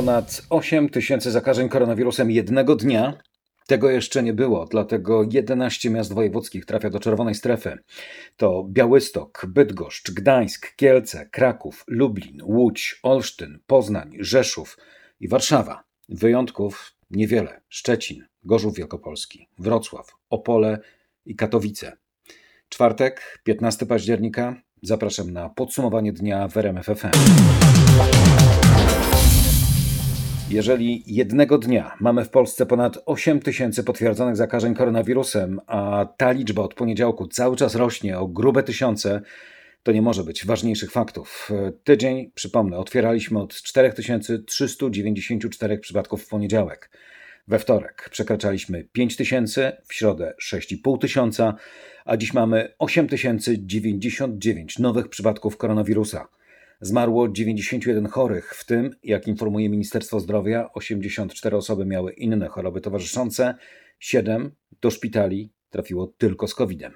ponad 8 tysięcy zakażeń koronawirusem jednego dnia. Tego jeszcze nie było, dlatego 11 miast wojewódzkich trafia do czerwonej strefy. To Białystok, Bydgoszcz, Gdańsk, Kielce, Kraków, Lublin, Łódź, Olsztyn, Poznań, Rzeszów i Warszawa. Wyjątków niewiele. Szczecin, Gorzów Wielkopolski, Wrocław, Opole i Katowice. Czwartek, 15 października. Zapraszam na podsumowanie dnia w RMF FM. Jeżeli jednego dnia mamy w Polsce ponad 8 tysięcy potwierdzonych zakażeń koronawirusem, a ta liczba od poniedziałku cały czas rośnie o grube tysiące, to nie może być ważniejszych faktów. Tydzień, przypomnę, otwieraliśmy od 4394 przypadków w poniedziałek. We wtorek przekraczaliśmy 5 tysięcy, w środę 6,5 tysiąca, a dziś mamy 8099 nowych przypadków koronawirusa. Zmarło 91 chorych, w tym, jak informuje Ministerstwo Zdrowia, 84 osoby miały inne choroby towarzyszące, 7 do szpitali trafiło tylko z COVID-em.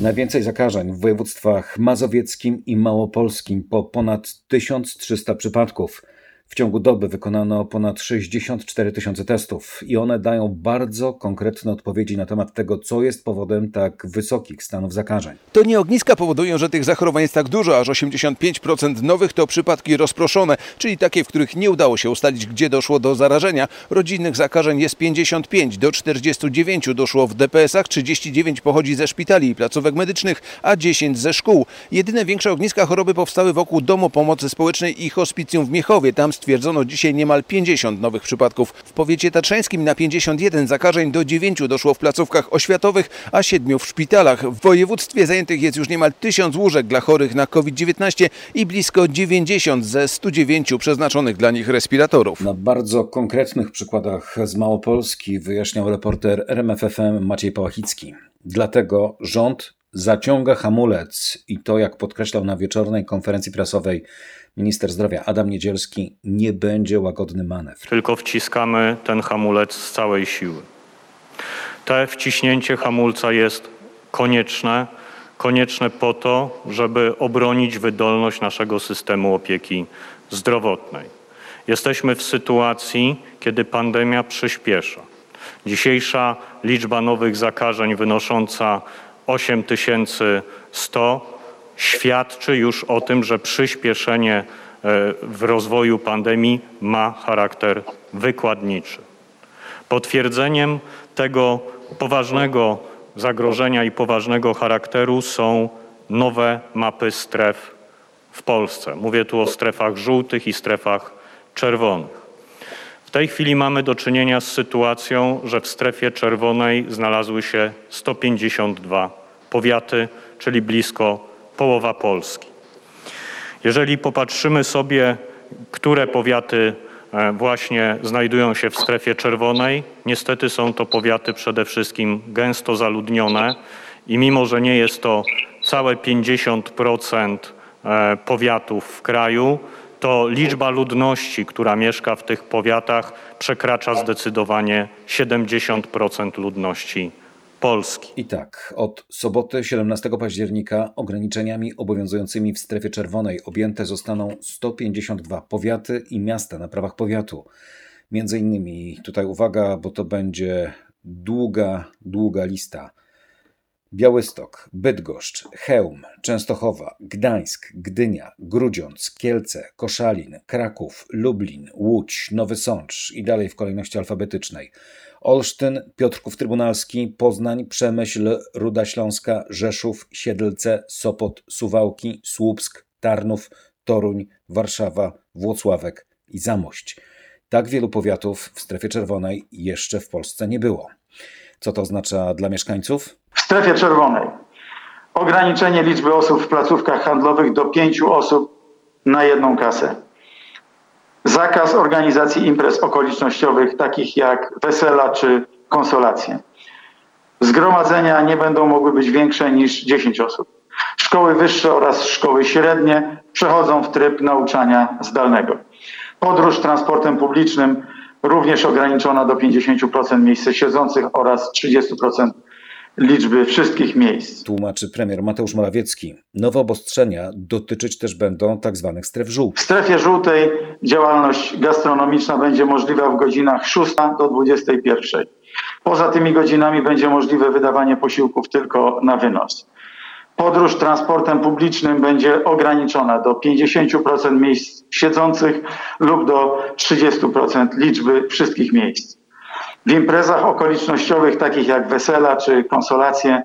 Najwięcej zakażeń w województwach mazowieckim i małopolskim po ponad 1300 przypadków. W ciągu doby wykonano ponad 64 tysiące testów i one dają bardzo konkretne odpowiedzi na temat tego, co jest powodem tak wysokich stanów zakażeń. To nie ogniska powodują, że tych zachorowań jest tak dużo, aż 85% nowych to przypadki rozproszone, czyli takie, w których nie udało się ustalić, gdzie doszło do zarażenia. Rodzinnych zakażeń jest 55, do 49 doszło w DPS-ach, 39 pochodzi ze szpitali i placówek medycznych, a 10 ze szkół. Jedyne większe ogniska choroby powstały wokół Domu Pomocy Społecznej i Hospicjum w Miechowie. Tam stwierdzono dzisiaj niemal 50 nowych przypadków. W powiecie tatrzańskim na 51 zakażeń do 9 doszło w placówkach oświatowych, a 7 w szpitalach. W województwie zajętych jest już niemal 1000 łóżek dla chorych na COVID-19 i blisko 90 ze 109 przeznaczonych dla nich respiratorów. Na bardzo konkretnych przykładach z Małopolski wyjaśniał reporter RMFFM Maciej Pałachicki. Dlatego rząd zaciąga hamulec i to, jak podkreślał na wieczornej konferencji prasowej minister zdrowia Adam Niedzielski, nie będzie łagodny manewr. Tylko wciskamy ten hamulec z całej siły. Te wciśnięcie hamulca jest konieczne, konieczne po to, żeby obronić wydolność naszego systemu opieki zdrowotnej. Jesteśmy w sytuacji, kiedy pandemia przyspiesza. Dzisiejsza liczba nowych zakażeń wynosząca 8100 świadczy już o tym, że przyspieszenie e, w rozwoju pandemii ma charakter wykładniczy. Potwierdzeniem tego poważnego zagrożenia i poważnego charakteru są nowe mapy stref w Polsce. Mówię tu o strefach żółtych i strefach czerwonych. W tej chwili mamy do czynienia z sytuacją, że w strefie czerwonej znalazły się 152 powiaty, czyli blisko połowa Polski. Jeżeli popatrzymy sobie, które powiaty e, właśnie znajdują się w strefie czerwonej, niestety są to powiaty przede wszystkim gęsto zaludnione i mimo, że nie jest to całe 50% e, powiatów w kraju, to liczba ludności, która mieszka w tych powiatach, przekracza zdecydowanie 70% ludności Polski. I tak, od soboty 17 października ograniczeniami obowiązującymi w strefie czerwonej objęte zostaną 152 powiaty i miasta na prawach powiatu. Między innymi, tutaj uwaga, bo to będzie długa, długa lista. Białystok, Bydgoszcz, Chełm, Częstochowa, Gdańsk, Gdynia, Grudziądz, Kielce, Koszalin, Kraków, Lublin, Łódź, Nowy Sącz i dalej w kolejności alfabetycznej. Olsztyn, Piotrków Trybunalski, Poznań, Przemyśl, Ruda Śląska, Rzeszów, Siedlce, Sopot, Suwałki, Słupsk, Tarnów, Toruń, Warszawa, Włocławek i Zamość. Tak wielu powiatów w strefie czerwonej jeszcze w Polsce nie było. Co to oznacza dla mieszkańców? W strefie czerwonej ograniczenie liczby osób w placówkach handlowych do pięciu osób na jedną kasę. Zakaz organizacji imprez okolicznościowych, takich jak wesela czy konsolacje. Zgromadzenia nie będą mogły być większe niż 10 osób. Szkoły wyższe oraz szkoły średnie przechodzą w tryb nauczania zdalnego. Podróż transportem publicznym również ograniczona do 50% miejsc siedzących oraz 30% liczby wszystkich miejsc. Tłumaczy premier Mateusz Morawiecki. Nowe obostrzenia dotyczyć też będą tzw. Tak stref żółtych. W strefie żółtej działalność gastronomiczna będzie możliwa w godzinach 6 do 21. Poza tymi godzinami będzie możliwe wydawanie posiłków tylko na wynos. Podróż transportem publicznym będzie ograniczona do 50% miejsc siedzących lub do 30% liczby wszystkich miejsc. W imprezach okolicznościowych, takich jak wesela czy konsolacje,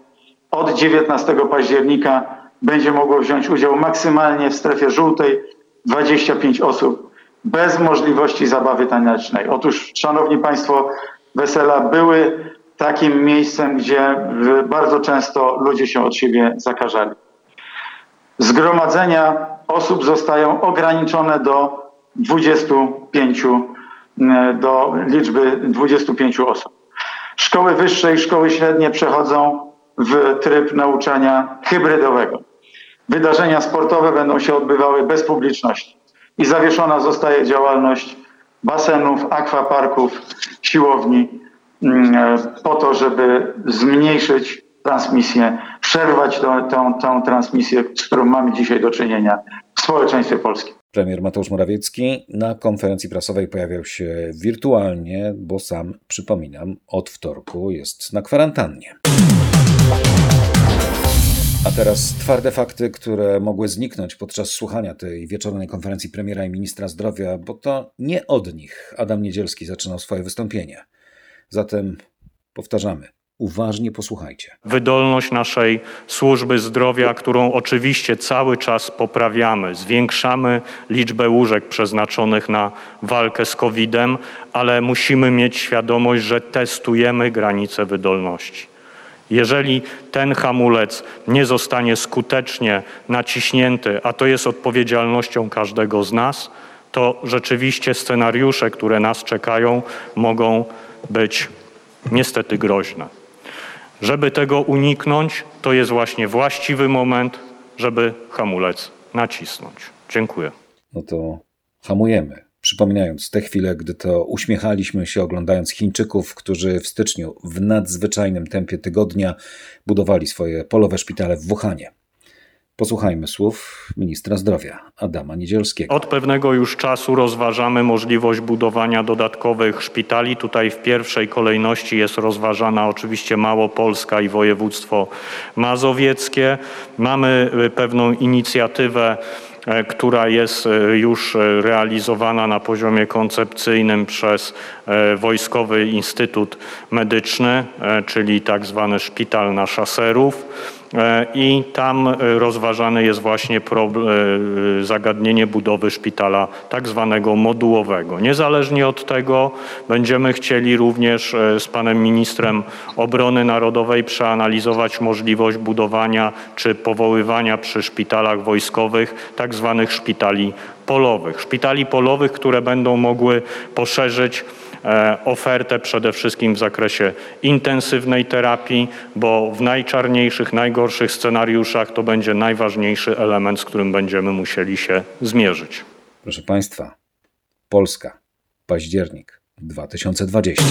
od 19 października będzie mogło wziąć udział maksymalnie w strefie żółtej 25 osób bez możliwości zabawy tanecznej. Otóż, Szanowni Państwo, wesela były takim miejscem, gdzie bardzo często ludzie się od siebie zakażali. Zgromadzenia osób zostają ograniczone do 25, do liczby 25 osób. Szkoły wyższe i szkoły średnie przechodzą w tryb nauczania hybrydowego. Wydarzenia sportowe będą się odbywały bez publiczności i zawieszona zostaje działalność basenów, akwaparków, siłowni po to, żeby zmniejszyć transmisję, przerwać tę transmisję, z którą mamy dzisiaj do czynienia w społeczeństwie polskim. Premier Mateusz Morawiecki na konferencji prasowej pojawiał się wirtualnie, bo sam, przypominam, od wtorku jest na kwarantannie. A teraz twarde fakty, które mogły zniknąć podczas słuchania tej wieczornej konferencji premiera i ministra zdrowia, bo to nie od nich Adam Niedzielski zaczynał swoje wystąpienie. Zatem powtarzamy. Uważnie posłuchajcie. Wydolność naszej służby zdrowia, którą oczywiście cały czas poprawiamy, zwiększamy liczbę łóżek przeznaczonych na walkę z COVID-em, ale musimy mieć świadomość, że testujemy granice wydolności. Jeżeli ten hamulec nie zostanie skutecznie naciśnięty, a to jest odpowiedzialnością każdego z nas, to rzeczywiście scenariusze, które nas czekają, mogą być niestety groźne. Żeby tego uniknąć, to jest właśnie właściwy moment, żeby hamulec nacisnąć. Dziękuję. No to hamujemy przypominając te chwile, gdy to uśmiechaliśmy się oglądając Chińczyków, którzy w styczniu w nadzwyczajnym tempie tygodnia budowali swoje polowe szpitale w Wuhanie. Posłuchajmy słów ministra zdrowia Adama Niedzielskiego. Od pewnego już czasu rozważamy możliwość budowania dodatkowych szpitali. Tutaj w pierwszej kolejności jest rozważana oczywiście Małopolska i województwo mazowieckie. Mamy pewną inicjatywę E, która jest e, już e, realizowana na poziomie koncepcyjnym przez Wojskowy Instytut Medyczny, czyli tak zwany szpital na szaserów. E, i tam e, rozważane jest właśnie e, zagadnienie budowy szpitala tak zwanego modułowego. Niezależnie od tego będziemy chcieli również z panem ministrem obrony narodowej przeanalizować możliwość budowania czy powoływania przy szpitalach wojskowych tak zwanych szpitali polowych. Szpitali polowych, które będą mogły poszerzyć ofertę przede wszystkim w zakresie intensywnej terapii, bo w najczarniejszych, najgorszych scenariuszach to będzie najważniejszy element, z którym będziemy musieli się zmierzyć. Proszę Państwa, Polska, październik 2020.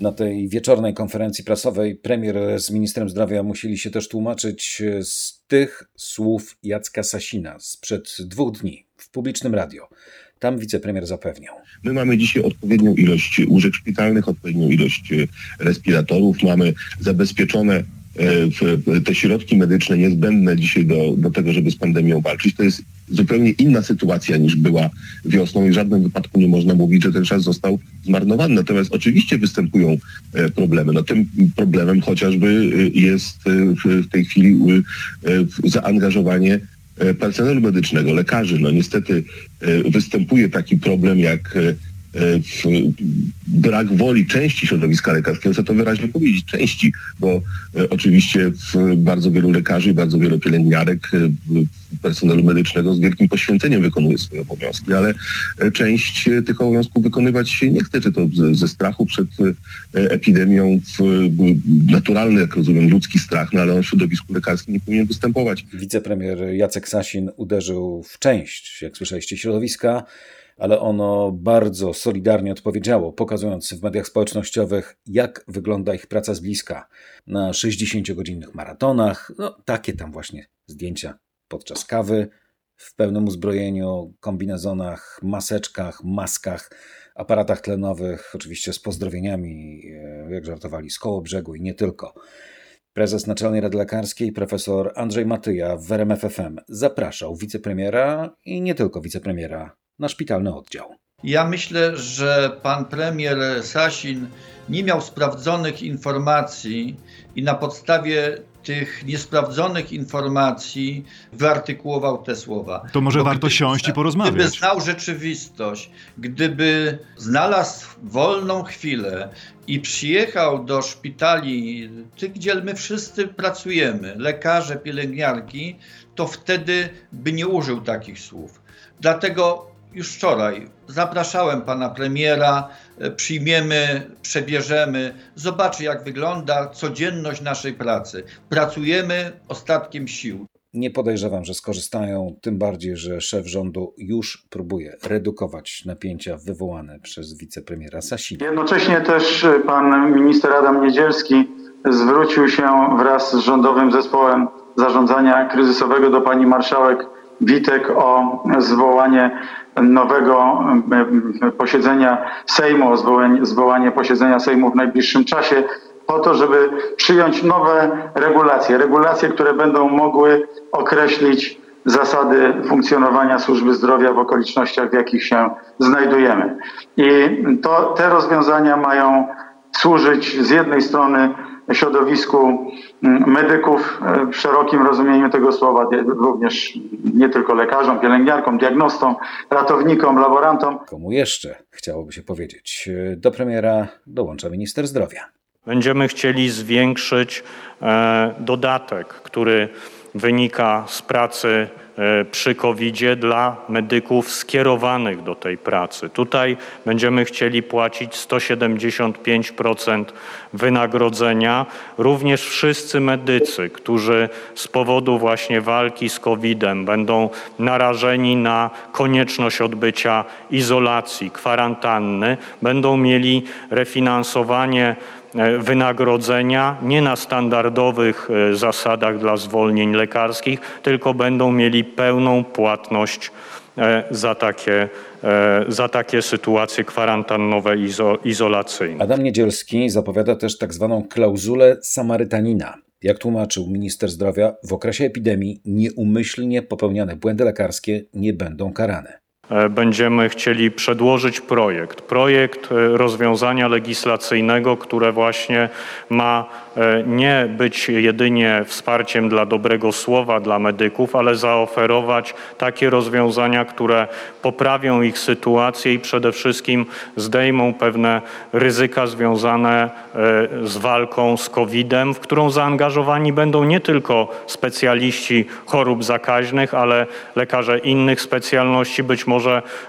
Na tej wieczornej konferencji prasowej premier z ministrem zdrowia musieli się też tłumaczyć z tych słów Jacka Sasina sprzed dwóch dni w publicznym radio. Tam wicepremier zapewniał. My mamy dzisiaj odpowiednią ilość łóżek szpitalnych, odpowiednią ilość e, respiratorów, mamy zabezpieczone e, te środki medyczne niezbędne dzisiaj do, do tego, żeby z pandemią walczyć. To jest zupełnie inna sytuacja niż była wiosną i w żadnym wypadku nie można mówić, że ten czas został zmarnowany. Natomiast oczywiście występują e, problemy. No tym problemem chociażby jest w tej chwili zaangażowanie personelu medycznego, lekarzy. No niestety e, występuje taki problem jak e, brak woli części środowiska lekarskiego, chcę to wyraźnie powiedzieć, części, bo oczywiście bardzo wielu lekarzy, bardzo wielu pielęgniarek, personelu medycznego z wielkim poświęceniem wykonuje swoje obowiązki, ale część tych obowiązków wykonywać się nie chce, czy to ze strachu przed epidemią, naturalny, jak rozumiem, ludzki strach, no ale on w środowisku lekarskim nie powinien występować. Wicepremier Jacek Sasin uderzył w część, jak słyszeliście, środowiska ale ono bardzo solidarnie odpowiedziało, pokazując w mediach społecznościowych, jak wygląda ich praca z bliska. Na 60-godzinnych maratonach, no takie tam właśnie zdjęcia podczas kawy, w pełnym uzbrojeniu, kombinezonach, maseczkach, maskach, aparatach tlenowych, oczywiście z pozdrowieniami, e, jak żartowali, z koło brzegu i nie tylko. Prezes Naczelnej Rady Lekarskiej, profesor Andrzej Matyja w RMFFM zapraszał wicepremiera i nie tylko wicepremiera na szpitalny oddział. Ja myślę, że pan premier Sasin nie miał sprawdzonych informacji i na podstawie tych niesprawdzonych informacji wyartykułował te słowa. To może Bo warto gdyby siąść i porozmawiać. Gdyby znał rzeczywistość, gdyby znalazł wolną chwilę i przyjechał do szpitali, tych, gdzie my wszyscy pracujemy, lekarze, pielęgniarki, to wtedy by nie użył takich słów. Dlatego już wczoraj zapraszałem pana premiera, e, przyjmiemy, przebierzemy, zobaczy jak wygląda codzienność naszej pracy. Pracujemy ostatkiem sił. Nie podejrzewam, że skorzystają, tym bardziej, że szef rządu już próbuje redukować napięcia wywołane przez wicepremiera Sasina. Jednocześnie też y, pan minister Adam Niedzielski zwrócił się wraz z rządowym zespołem zarządzania kryzysowego do pani marszałek Witek o zwołanie nowego y, posiedzenia Sejmu, o zwołanie, zwołanie posiedzenia Sejmu w najbliższym czasie po to, żeby przyjąć nowe regulacje, regulacje, które będą mogły określić zasady funkcjonowania służby zdrowia w okolicznościach, w jakich się znajdujemy. I to, te rozwiązania mają służyć z jednej strony środowisku mm, medyków e, w szerokim rozumieniu tego słowa, również nie tylko lekarzom, pielęgniarkom, diagnostom, ratownikom, laborantom, Komu jeszcze chciałoby się powiedzieć? Do premiera dołącza minister zdrowia. Będziemy chcieli zwiększyć e, dodatek, który wynika z pracy e, przy COVID-zie dla medyków skierowanych do tej pracy. Tutaj będziemy chcieli płacić 175% wynagrodzenia. Również wszyscy medycy, którzy z powodu właśnie walki z COVID-em będą narażeni na konieczność odbycia izolacji, kwarantanny, będą mieli refinansowanie e, wynagrodzenia nie na standardowych e, zasadach dla zwolnień lekarskich, tylko będą mieli pełną płatność e, za takie, e, za takie sytuacje kwarantannowe, izo, izolacyjne. Adam Niedzielski zapowiada też tak zwaną klauzulę Samarytanina. Jak tłumaczył minister zdrowia, w okresie epidemii nieumyślnie popełniane błędy lekarskie nie będą karane. E, będziemy chcieli przedłożyć projekt. Projekt e, rozwiązania legislacyjnego, które właśnie ma e, nie być jedynie wsparciem dla dobrego słowa dla medyków, ale zaoferować takie rozwiązania, które poprawią ich sytuację i przede wszystkim zdejmą pewne ryzyka związane z walką z COVID-em, w którą zaangażowani będą nie tylko specjaliści chorób zakaźnych, ale lekarze innych specjalności, być może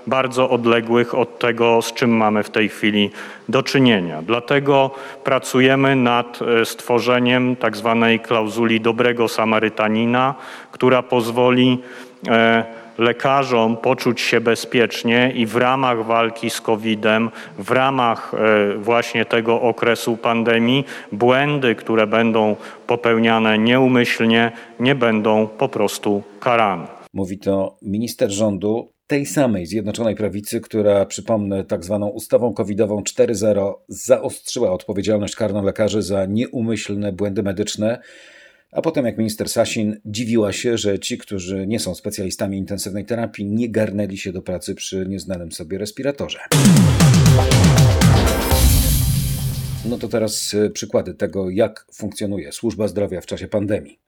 bardzo odległych od tego, z czym mamy w tej chwili do czynienia. Dlatego pracujemy nad e, stworzeniem tak zwanej klauzuli dobrego Samarytanina, która pozwoli e, lekarzom poczuć się bezpiecznie i w ramach walki z COVID-em, w ramach e, właśnie tego okresu pandemii, błędy, które będą popełniane nieumyślnie, nie będą po prostu karane. Mówi to minister rządu tej samej Zjednoczonej Prawicy, która, przypomnę, tak zwaną ustawą covidową 4.0 zaostrzyła odpowiedzialność karną lekarzy za nieumyślne błędy medyczne, a potem jak minister Sasin dziwiła się, że ci, którzy nie są specjalistami intensywnej terapii, nie garnęli się do pracy przy nieznanym sobie respiratorze. No to teraz y, przykłady tego, jak funkcjonuje służba zdrowia w czasie pandemii.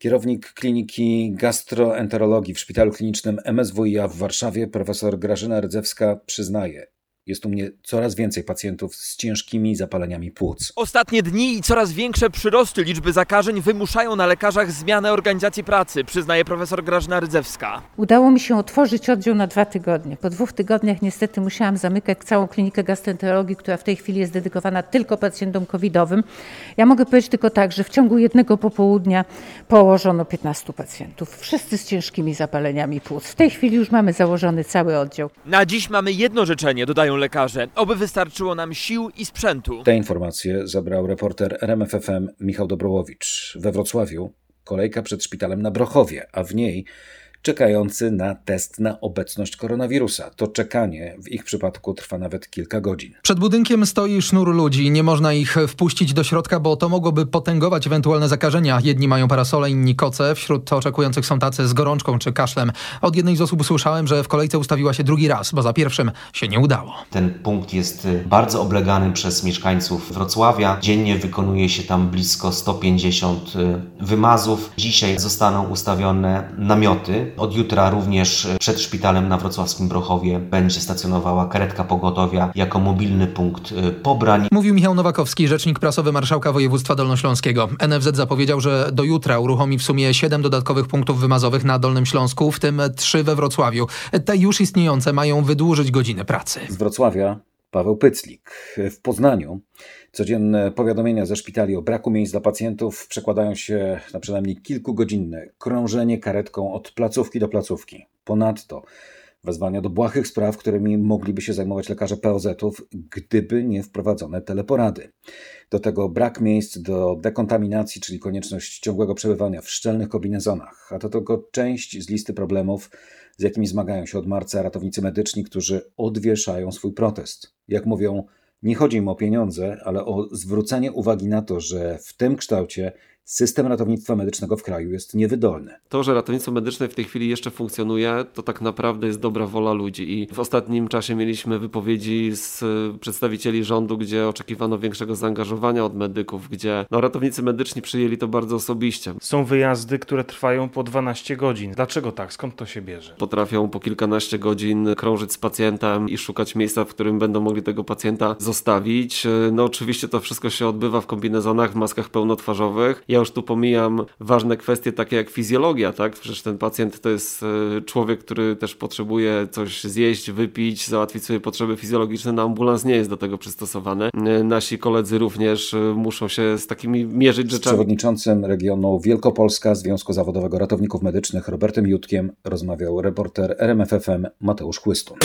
Kierownik kliniki gastroenterologii w szpitalu klinicznym MSWiA w Warszawie, profesor Grażyna Rydzewska, przyznaje, Jest u mnie coraz więcej pacjentów z ciężkimi zapaleniami płuc. Ostatnie dni i coraz większe przyrosty liczby zakażeń wymuszają na lekarzach zmianę organizacji pracy, przyznaje profesor Grażyna Rydzewska. Udało mi się otworzyć oddział na dwa tygodnie. Po dwóch tygodniach niestety musiałam zamykać całą klinikę gastroenterologii, która w tej chwili jest dedykowana tylko pacjentom covidowym. Ja mogę powiedzieć tylko tak, że w ciągu jednego popołudnia położono 15 pacjentów. Wszyscy z ciężkimi zapaleniami płuc. W tej chwili już mamy założony cały oddział. Na dziś mamy jedno życzenie, dodają lekarze. Oby wystarczyło nam sił i sprzętu. Te informacje zabrał reporter RMFFM Michał Dobrołowicz. We Wrocławiu kolejka przed szpitalem na Brochowie, a w niej czekający na test na obecność koronawirusa. To czekanie w ich przypadku trwa nawet kilka godzin. Przed budynkiem stoi sznur ludzi. Nie można ich wpuścić do środka, bo to mogłoby potęgować ewentualne zakażenia. Jedni mają parasole, inni koce. Wśród oczekujących są tacy z gorączką czy kaszlem. Od jednej z osób słyszałem, że w kolejce ustawiła się drugi raz, bo za pierwszym się nie udało. Ten punkt jest bardzo oblegany przez mieszkańców Wrocławia. Dziennie wykonuje się tam blisko 150 wymazów. Dzisiaj zostaną ustawione namioty. Od jutra również przed szpitalem na wrocławskim Brochowie będzie stacjonowała karetka pogotowia jako mobilny punkt pobrań. Mówił Michał Nowakowski, rzecznik prasowy Marszałka Województwa Dolnośląskiego. NFZ zapowiedział, że do jutra uruchomi w sumie 7 dodatkowych punktów wymazowych na Dolnym Śląsku, w tym 3 we Wrocławiu. Te już istniejące mają wydłużyć godziny pracy. Z Wrocławia Paweł Pyclik. W Poznaniu codzienne powiadomienia ze szpitali o braku miejsc dla pacjentów przekładają się na przynajmniej kilkugodzinne krążenie karetką od placówki do placówki. Ponadto wezwania do błahych spraw, którymi mogliby się zajmować lekarze POZ-ów, gdyby nie wprowadzone teleporady. Do tego brak miejsc do dekontaminacji, czyli konieczność ciągłego przebywania w szczelnych kombinezonach, a to tylko część z listy problemów, z jakimi zmagają się od marca ratownicy medyczni, którzy odwieszają swój protest. Jak mówią, nie chodzi im o pieniądze, ale o zwrócenie uwagi na to, że w tym kształcie system ratownictwa medycznego w kraju jest niewydolny. To, że ratownictwo medyczne w tej chwili jeszcze funkcjonuje, to tak naprawdę jest dobra wola ludzi. I w ostatnim czasie mieliśmy wypowiedzi z przedstawicieli rządu, gdzie oczekiwano większego zaangażowania od medyków, gdzie no, ratownicy medyczni przyjęli to bardzo osobiście. Są wyjazdy, które trwają po 12 godzin. Dlaczego tak? Skąd to się bierze? Potrafią po kilkanaście godzin krążyć z pacjentem i szukać miejsca, w którym będą mogli tego pacjenta zostawić. No oczywiście to wszystko się odbywa w kombinezonach, w maskach pełnotwarzowych. Ja już tu pomijam ważne kwestie takie jak fizjologia, tak? Przecież ten pacjent to jest człowiek, który też potrzebuje coś zjeść, wypić, załatwić sobie potrzeby fizjologiczne. No ambulans nie jest do tego przystosowany. Nasi koledzy również muszą się z takimi mierzyć Z rzeczami. przewodniczącym regionu Wielkopolska Związku Zawodowego Ratowników Medycznych Robertem Jutkiem rozmawiał reporter RMFFM Mateusz Chłystun.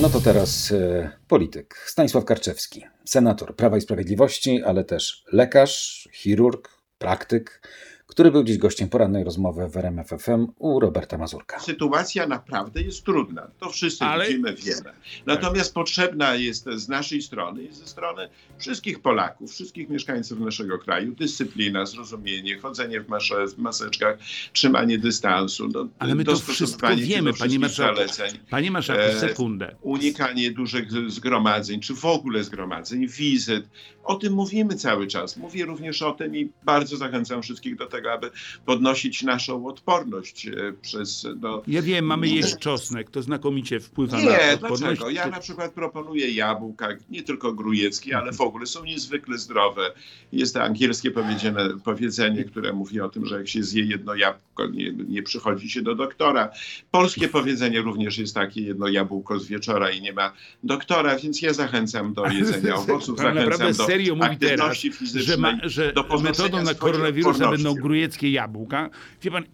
No to teraz e, polityk Stanisław Karczewski, senator Prawa i Sprawiedliwości, ale też lekarz, chirurg, praktyk, który był dziś gościem porannej rozmowy w RMFFM u Roberta Mazurka. Sytuacja naprawdę jest trudna. To wszyscy Ale- widzimy, wiemy. Natomiast potrzebna jest z naszej strony i ze strony wszystkich Polaków, wszystkich mieszkańców naszego kraju dyscyplina, zrozumienie, chodzenie w, masze, w maseczkach, trzymanie dystansu, no, Ale my to wszystko wiemy, panie marszałku. zaleceń. Panie marszałku, E, sekundę. unikanie dużych zgromadzeń, czy w ogóle zgromadzeń, wizyt. O tym mówimy cały czas. Mówię również o tym i bardzo zachęcam wszystkich do tego, aby podnosić naszą odporność e, przez. No, Ja wiem, mamy nie- jeść czosnek, to znakomicie wpływa na nie, odporność. dlaczego? Ja na przykład proponuję jabłka, nie tylko grujeckie, ale w ogóle są niezwykle zdrowe. Jest to angielskie powiedzenie, powiedzenie, które mówi o tym, że jak się zje jedno jabłko, nie, nie przychodzi się do doktora. Polskie powiedzenie również jest takie, jedno jabłko z wieczora i nie ma doktora, więc ja zachęcam do jedzenia owoców, Pan naprawdę zachęcam do serio mówi teraz, aktywności fizycznej, że, ma, że do metodą na koronawirusa będą grujeckie jabłka. Wie pan,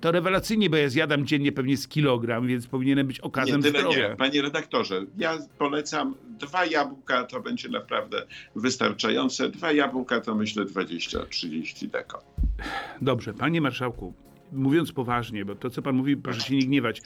to rewelacyjnie, bo ja zjadam dziennie pewnie z kilogram, więc powinienem być okazem Nie, zdrowia. nie. Panie redaktorze, ja polecam dwa jabłka, to będzie naprawdę wystarczające. Dwa jabłka to myślę 20-30 deko. Dobrze, panie marszałku, mówiąc poważnie, bo to, co pan mówi, proszę się nie gniewać,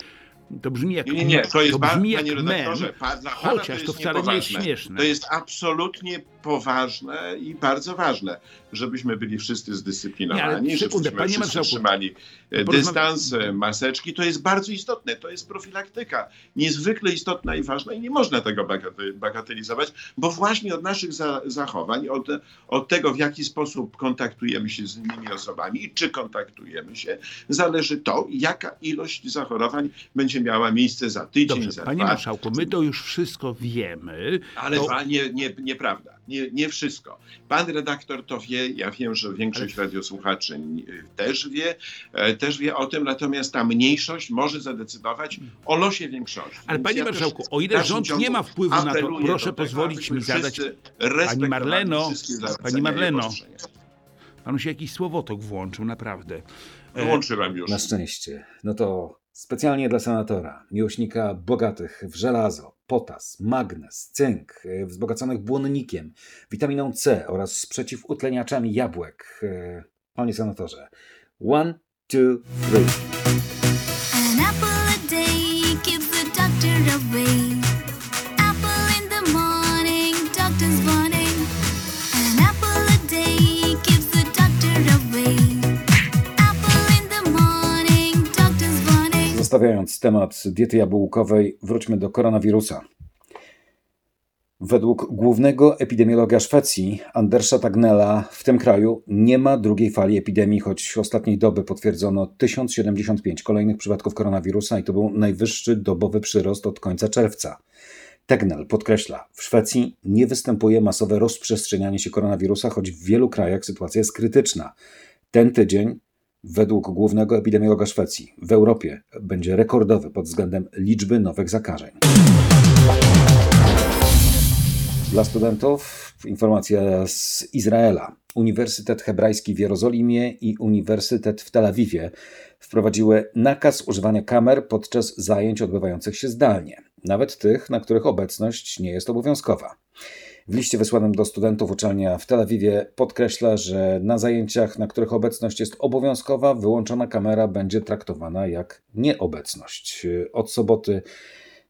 to brzmi jak Nie, nie, to jest, to brzmi panie jak redaktorze, mem, pa, chociaż to to wcale nie jest niepoważne. śmieszne. To jest absolutnie poważne i bardzo ważne, żebyśmy byli wszyscy Nie, zdyscyplinowani, sekundę, żebyśmy panie wszyscy trzymali e, dystans, maseczki. To jest bardzo istotne, to jest profilaktyka. Niezwykle istotna i ważna i nie można tego bagate- bagatelizować, bo właśnie od naszych za zachowań, od, od tego, w jaki sposób kontaktujemy się z innymi osobami i czy kontaktujemy się, zależy to, jaka ilość zachorowań będzie miała miejsce za tydzień, Dobrze, za panie dwa. marszałku, my to już wszystko wiemy. Ale to... nie, nie, nieprawda, nie, nie wszystko. Pan redaktor to wie, ja wiem, że większość radiosłuchaczy n- też wie, e, też wie o tym, natomiast ta mniejszość może zadecydować o losie większości. Ale panie ja marszałku, o ile rząd nie ma wpływu na to, proszę tego, pozwolić mi zadać- Pani Marleno, pani Marleno, panu się jakiś słowotok włączył, naprawdę. E, Wyłączyłem już. Na szczęście. No to specjalnie dla senatora, miłośnika bogatych w żelazo, potas, magnez, cynk, e, wzbogaconych błonnikiem, witaminą C oraz przeciwutleniaczami jabłek. E, Panie senatorze, one, two, three. Zostawiając temat diety jabłkowej, wróćmy do koronawirusa. Według głównego epidemiologa Szwecji, Andersa Tagnella, w tym kraju nie ma drugiej fali epidemii, choć w ostatniej doby potwierdzono 1075 kolejnych przypadków koronawirusa i to był najwyższy dobowy przyrost od końca czerwca. Tegnell podkreśla, w Szwecji nie występuje masowe rozprzestrzenianie się koronawirusa, choć w wielu krajach sytuacja jest krytyczna. Ten tydzień, według głównego epidemiologa Szwecji, w Europie będzie rekordowy pod względem liczby nowych zakażeń. Dla studentów informacja z Izraela. Uniwersytet Hebrajski w Jerozolimie i Uniwersytet w Tel Awiwie wprowadziły nakaz używania kamer podczas zajęć odbywających się zdalnie, nawet tych, na których obecność nie jest obowiązkowa. W liście wysłanym do studentów uczelnia w Tel Awiwie podkreśla, że na zajęciach, na których obecność jest obowiązkowa, wyłączona kamera będzie traktowana jak nieobecność. Od soboty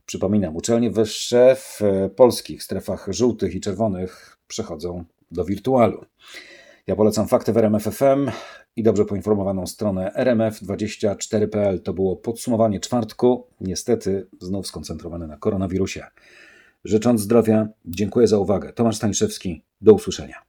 Przypominam, uczelnie wyższe w e, polskich strefach żółtych i czerwonych przechodzą do wirtualu. Ja polecam fakty w RMF FM i dobrze poinformowaną stronę rmf24.pl. To było podsumowanie czwartku, niestety znów skoncentrowane na koronawirusie. Życząc zdrowia, dziękuję za uwagę. Tomasz Stańszewski, do usłyszenia.